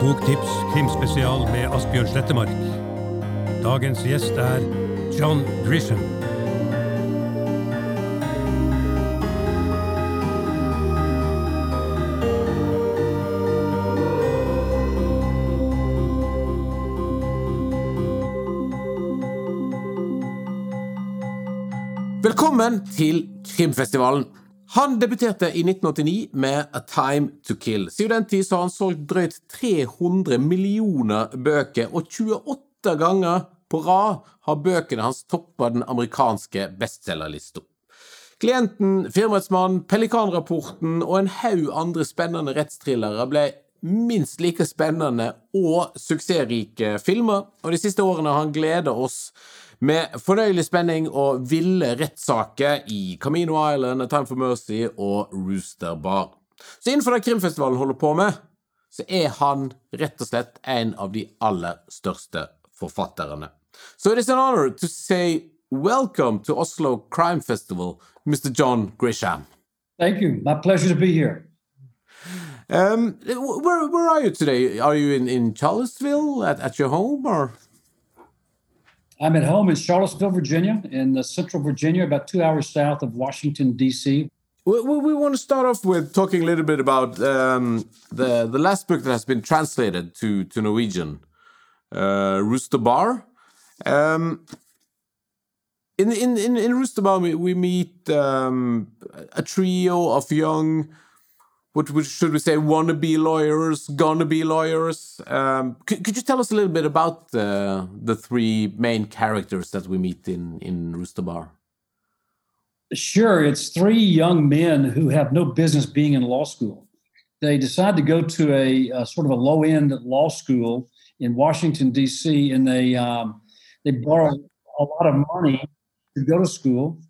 Boktips krimspesial med Asbjørn Slettemark. Dagens gjest er John Grisham. Velkommen til Krimfestivalen. Han debuterte i 1989 med A Time To Kill. Siden den tid har han solgt drøyt 300 millioner bøker, og 28 ganger på rad har bøkene hans toppa den amerikanske bestselgerlista. Klienten, Firmaetsmannen, Pelikanrapporten og en haug andre spennende rettsthrillere ble minst like spennende og suksessrike filmer, og de siste årene har han gleda oss med fornøyelig spenning og ville rettssaker i Camino Island, Time for Mercy og Rooster Bar. Så innenfor det krimfestivalen holder på med, så er han rett og slett en av de aller største forfatterne. So it is an honor to say welcome to Oslo Crime Festival, Mr. John Grisham. Thank you. My pleasure to be here. Um, where, where are you today? Are you in, in Charlottesville at, at your home or? I'm at home in Charlottesville, Virginia, in central Virginia, about two hours south of Washington, D.C. We, we, we, want to start off with talking a little bit about um, the, the last book that has been translated to, to Norwegian, uh, Rooster Bar. Um, in, in, in, in Rooster Bar, we, we meet um, a trio of young what should we say wannabe lawyers gonna be lawyers? Um, could, could you tell us a little bit about the the three main characters that we meet in in Rooster Bar? Sure it's three young men who have no business being in law school. They decide to go to a, a sort of a low end law school in Washington D.C. and they um, they borrow a lot of money to go to school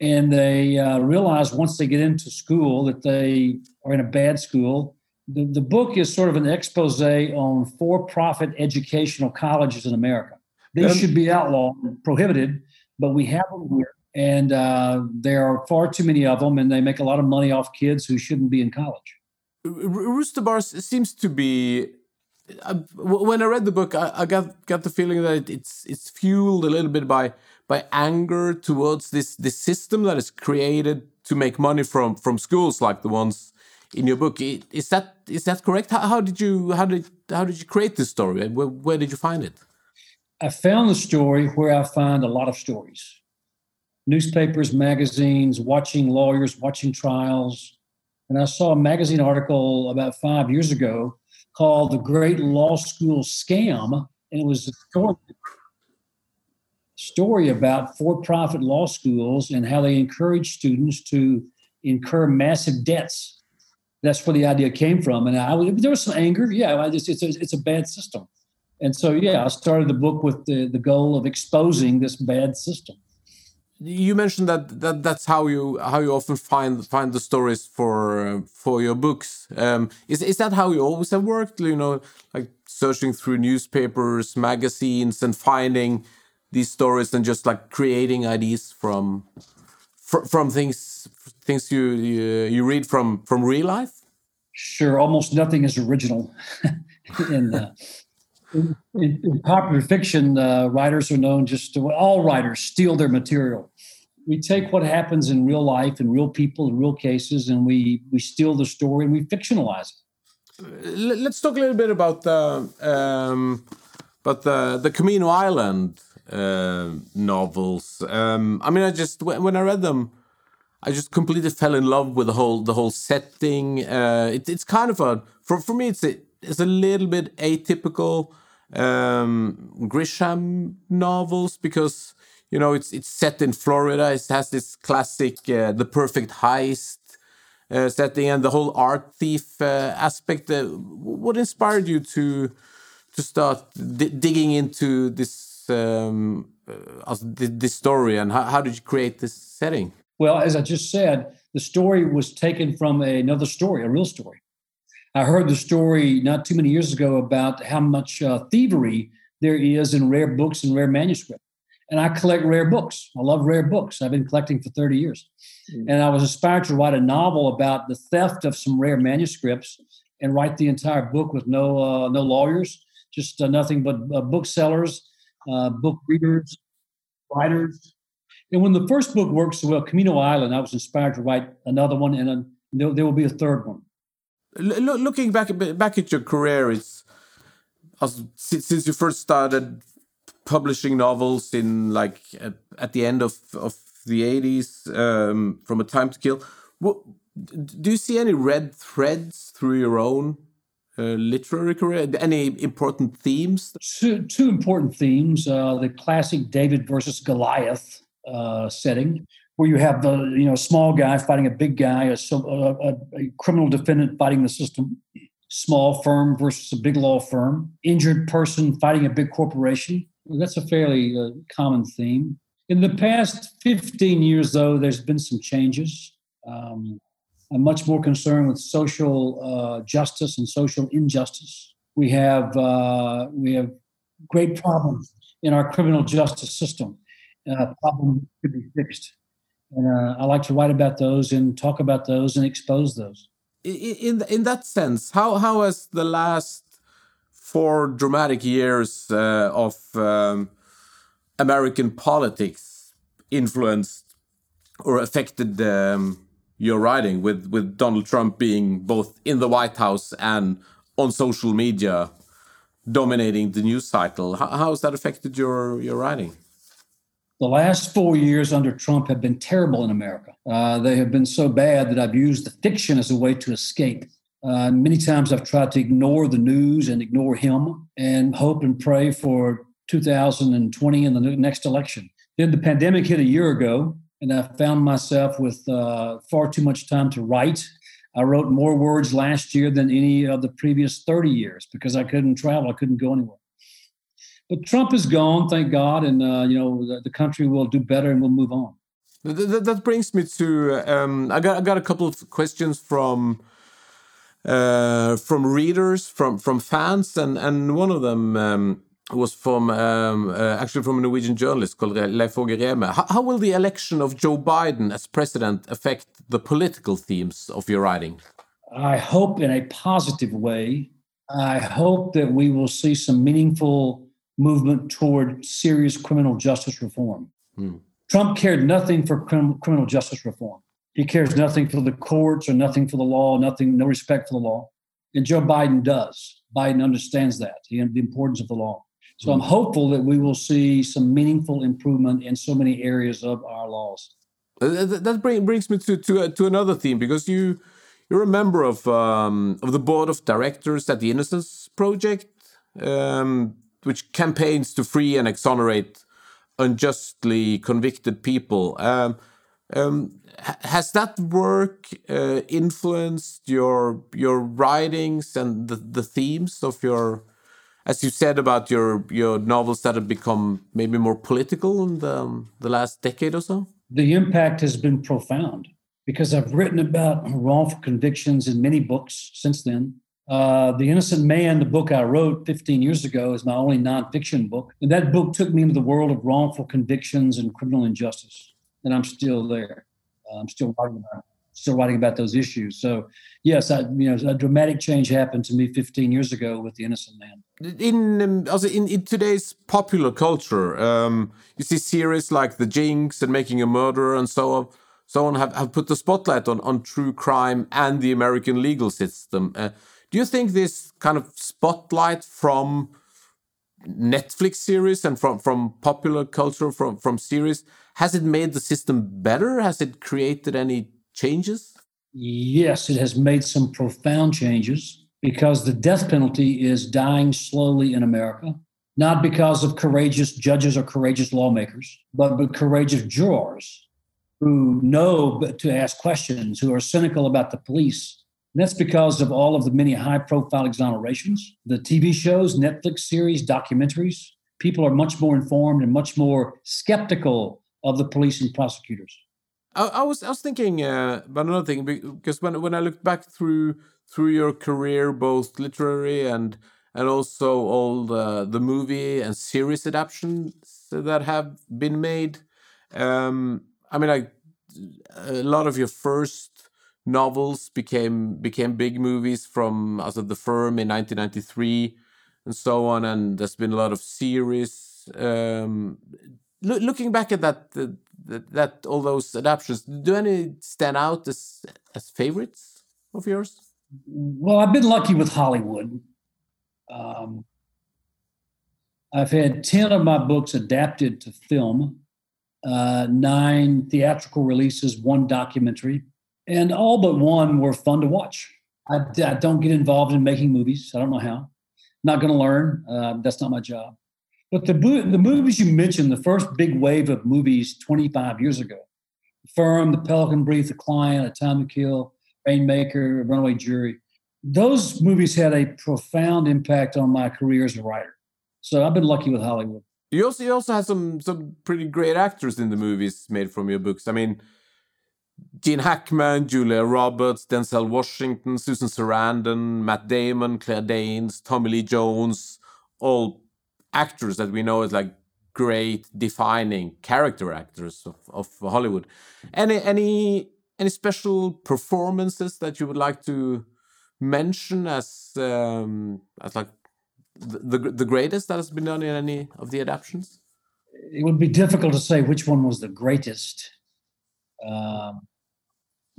and they uh, realize once they get into school that they are in a bad school. The, the book is sort of an expose on for profit educational colleges in America. They should be outlawed, prohibited, but we have them here. And uh, there are far too many of them, and they make a lot of money off kids who shouldn't be in college. Rooster Bars seems to be. Uh, when I read the book, I, I, got got the feeling that it's it's fueled a little bit by by anger towards this this system that is created to make money from from schools like the ones in your book. Is that is that correct? How, how did you how did how did you create this story? Where, where did you find it? I found the story where I find a lot of stories. Newspapers, magazines, watching lawyers, watching trials. And I saw a magazine article about five years ago called The Great Law School Scam. And it was a story story about for profit law schools and how they encourage students to incur massive debts. That's where the idea came from. And I, there was some anger. Yeah, I just, it's, a, it's a bad system. And so, yeah, I started the book with the, the goal of exposing this bad system. You mentioned that, that that's how you how you often find find the stories for for your books. Um, is is that how you always have worked? You know, like searching through newspapers, magazines, and finding these stories and just like creating ideas from fr from things things you, you you read from from real life sure almost nothing is original in, uh, in, in, in, popular fiction uh, writers are known just to all writers steal their material we take what happens in real life and real people and real cases and we we steal the story and we fictionalize it let's talk a little bit about the um, but the the Camino Island uh, novels. Um, I mean, I just when I read them, I just completely fell in love with the whole the whole setting. Uh, it, it's kind of a for for me, it's a, it's a little bit atypical um, Grisham novels because you know it's it's set in Florida. It has this classic uh, the perfect heist. Uh, setting and the whole art thief uh, aspect. What inspired you to to start digging into this um, uh, this story, and how, how did you create this setting? Well, as I just said, the story was taken from another story, a real story. I heard the story not too many years ago about how much uh, thievery there is in rare books and rare manuscripts. and I collect rare books. I love rare books. I've been collecting for 30 years. Mm. And I was inspired to write a novel about the theft of some rare manuscripts and write the entire book with no uh, no lawyers, just uh, nothing but uh, booksellers, uh, book readers, writers. And when the first book worked so well, Camino Island, I was inspired to write another one, and a, there, there, will be a third one. L- looking back back at your career, it's since you first started publishing novels in like at, the end of of the 80s um, from a time to kill what do you see any red threads through your own uh, literary career? Any important themes? Two, two important themes uh, the classic david versus goliath uh, setting where you have the you know small guy fighting a big guy a, a, a criminal defendant fighting the system small firm versus a big law firm injured person fighting a big corporation that's a fairly uh, common theme. In the past 15 years, though, there's been some changes. Um, I'm much more concerned with social uh, justice and social injustice. We have uh, we have great problems in our criminal justice system. Uh, problem could be fixed, and uh, I like to write about those and talk about those and expose those. In in that sense, how how has the last four dramatic years uh, of um, American politics influenced or affected um, your writing with with Donald Trump being both in the White House and on social media dominating the news cycle how, how has that affected your your writing the last four years under Trump have been terrible in America. Uh, they have been so bad that I've used the fiction as a way to escape. Uh, many times I've tried to ignore the news and ignore him and hope and pray for 2020 and the next election. Then the pandemic hit a year ago, and I found myself with uh, far too much time to write. I wrote more words last year than any of the previous 30 years because I couldn't travel, I couldn't go anywhere. But Trump is gone, thank God, and uh, you know the, the, country will do better and we'll move on. That, that brings me to um, I got I got a couple of questions from uh, from readers, from from fans, and and one of them um, was from um, uh, actually from a Norwegian journalist called Leif Åge How, how, will the election of Joe Biden as president affect the political themes of your writing? I hope in a positive way. I hope that we will see some meaningful movement toward serious criminal justice reform. Hmm. Trump cared nothing for crim criminal justice reform. He cares nothing for the courts or nothing for the law, nothing, no respect for the law. And Joe Biden does. Biden understands that, the importance of the law. So I'm hopeful that we will see some meaningful improvement in so many areas of our laws. Uh, that brings me to to, uh, to another theme because you you're a member of um, of the board of directors at the Innocence Project, um, which campaigns to free and exonerate unjustly convicted people. Um, um, has that work uh, influenced your your writings and the, the themes of your as you said about your your novels that have become maybe more political in the, um, the last decade or so the impact has been profound because i've written about wrongful convictions in many books since then uh, the innocent man the book i wrote 15 years ago is my only nonfiction book and that book took me into the world of wrongful convictions and criminal injustice and I'm still there. Uh, I'm still writing about still writing about those issues. So yes, I, you know, a dramatic change happened to me 15 years ago with the Innocent Man. In um, also in, in today's popular culture, um, you see series like The Jinx and Making a Murderer and so on. So on have, have put the spotlight on, on true crime and the American legal system. Uh, do you think this kind of spotlight from Netflix series and from, from popular culture, from, from series, has it made the system better? Has it created any changes? Yes, it has made some profound changes because the death penalty is dying slowly in America, not because of courageous judges or courageous lawmakers, but, but courageous jurors who know to ask questions, who are cynical about the police. And that's because of all of the many high profile exonerations, the TV shows, Netflix series, documentaries. People are much more informed and much more skeptical of the police and prosecutors. I, I was I was thinking uh, about another thing because when when I looked back through through your career, both literary and and also all the the movie and series adaptations that have been made. Um, I mean, like a lot of your first novels became became big movies from as of the firm in 1993 and so on and there's been a lot of series um, lo looking back at that, that that all those adaptations do any stand out as as favorites of yours? Well i've been lucky with hollywood. Um, i've had 10 of my books adapted to film uh, nine theatrical releases, one documentary, and all but one were fun to watch. I, I don't get involved in making movies. I don't know how. Not going to learn. Uh, that's not my job. But the the movies you mentioned, the first big wave of movies 25 years ago, Firm, The Pelican Brief, The Client, A Time to Kill, Rainmaker, Runaway Jury, those movies had a profound impact on my career as a writer. So I've been lucky with Hollywood. You also you also have some some pretty great actors in the movies made from your books. I mean, Gene Hackman, Julia Roberts, Denzel Washington, Susan Sarandon, Matt Damon, Claire Danes, Tommy Lee Jones, all actors that we know as like great defining character actors of, of Hollywood. Any any any special performances that you would like to mention as um, as like the, the greatest that has been done in any of the adaptations? It would be difficult to say which one was the greatest. Um,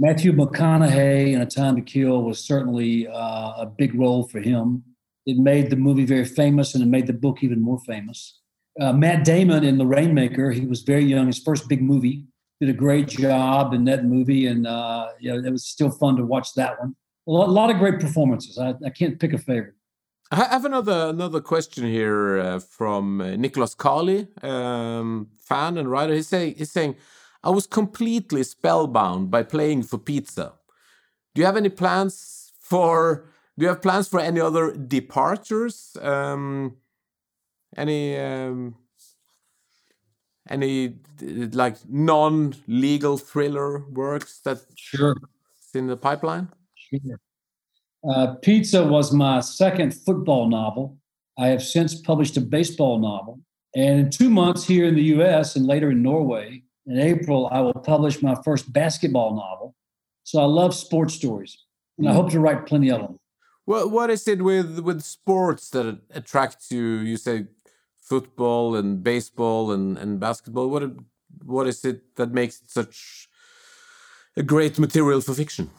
Matthew McConaughey in A Time to Kill was certainly uh, a big role for him. It made the movie very famous and it made the book even more famous. Uh, Matt Damon in The Rainmaker, he was very young, his first big movie, did a great job in that movie, and uh, you know, it was still fun to watch that one. A lot, a lot of great performances. I, I can't pick a favorite. I have another another question here uh, from uh, Nicholas Carley, um, fan and writer. He's saying he's saying, I was completely spellbound by playing for pizza. Do you have any plans for? Do you have plans for any other departures? Um, any um, any like non-legal thriller works that sure in the pipeline? Sure. Uh, Pizza was my second football novel. I have since published a baseball novel. And in two months here in the US and later in Norway, in April, I will publish my first basketball novel. So I love sports stories and I hmm. hope to write plenty of them. Well, what is it with, with sports that attracts you? You say football and baseball and, and basketball. What, what is it that makes it such a great material for fiction?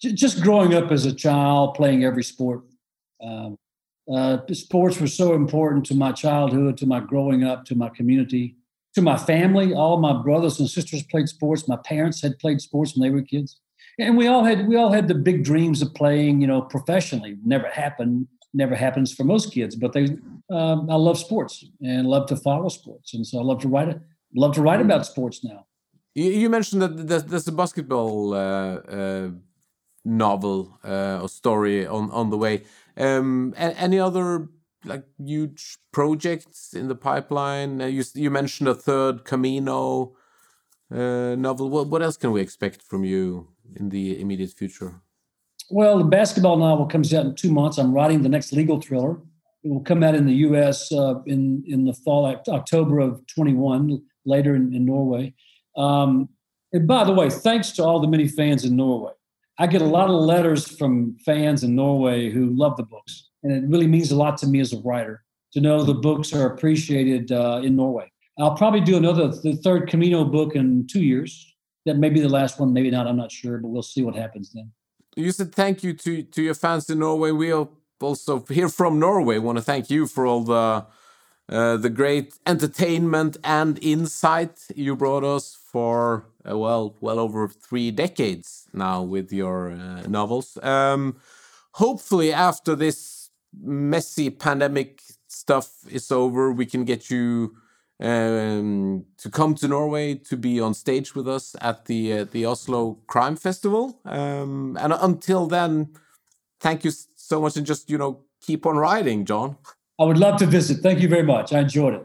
just growing up as a child, playing every sport. Um, uh, sports were so important to my childhood, to my growing up, to my community, to my family. All my brothers and sisters played sports. My parents had played sports when they were kids, and we all had we all had the big dreams of playing, you know, professionally. Never happened. Never happens for most kids, but they. Um, I love sports and love to follow sports, and so I love to write it. Love to write about sports now. You, mentioned that there's a basketball uh, uh, novel uh, or story on on the way. Um, any other like huge projects in the pipeline? Uh, you you mentioned a third Camino uh, novel. What what else can we expect from you in the immediate future? Well, the basketball novel comes out in two months. I'm writing the next legal thriller. It will come out in the U.S. Uh, in in the fall, October of 21. Later in, in Norway. Um, and by the way, thanks to all the many fans in Norway. I get a lot of letters from fans in Norway who love the books, and it really means a lot to me as a writer to know the books are appreciated uh, in Norway. I'll probably do another, the third Camino book in two years. That may be the last one, maybe not. I'm not sure, but we'll see what happens then. You said thank you to to your fans in Norway. We also here from Norway want to thank you for all the uh, the great entertainment and insight you brought us for uh, well well over three decades now with your uh, novels. Um, hopefully, after this messy pandemic stuff is over, we can get you um, to come to Norway to be on stage with us at the uh, the Oslo Crime Festival. Um, and until then, thank you so much, and just you know keep on writing, John. I would love to visit. Thank you very much. I enjoyed it.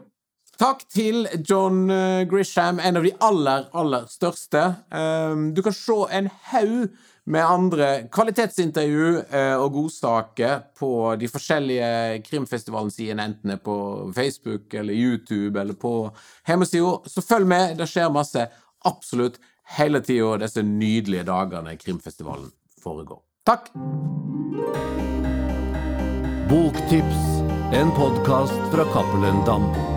Takk til John eh, Grisham, en av de aller, aller største. Um, du kan se en haug med andre kvalitetsintervju eh, og godsaker på de forskjellige krimfestivalsidene, enten det er på Facebook eller YouTube eller på hjemmesida. Så følg med, det skjer masse absolutt hele tida disse nydelige dagene krimfestivalen foregår. Takk! Boktips, en podkast fra Cappelen Dam.